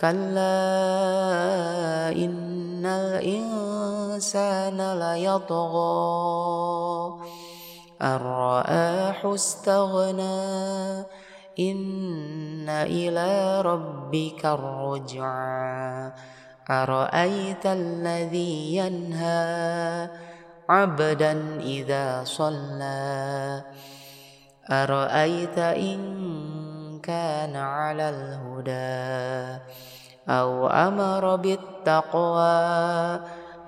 كلا إن الإنسان ليطغى أن رآه استغنى إن إلى ربك الرجعى أرأيت الذي ينهى عبدا إذا صلى أرأيت إن كان على الهدى أو أمر بالتقوى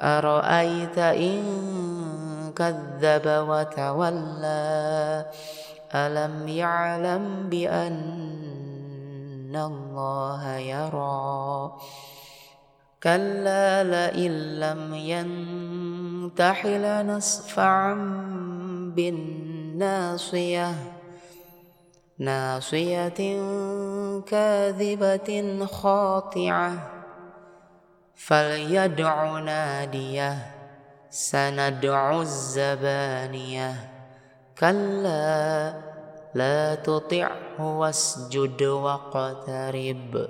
أرأيت إن كذب وتولى؟ ألم يعلم بأن الله يرى؟ كلا لئن لم ينتح لنصفعا بالناصية. ناصية كاذبة خاطعة فليدع نادية سندع الزبانية. كلا لا تطعه واسجد واقترب.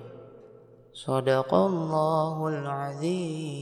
صدق الله العظيم.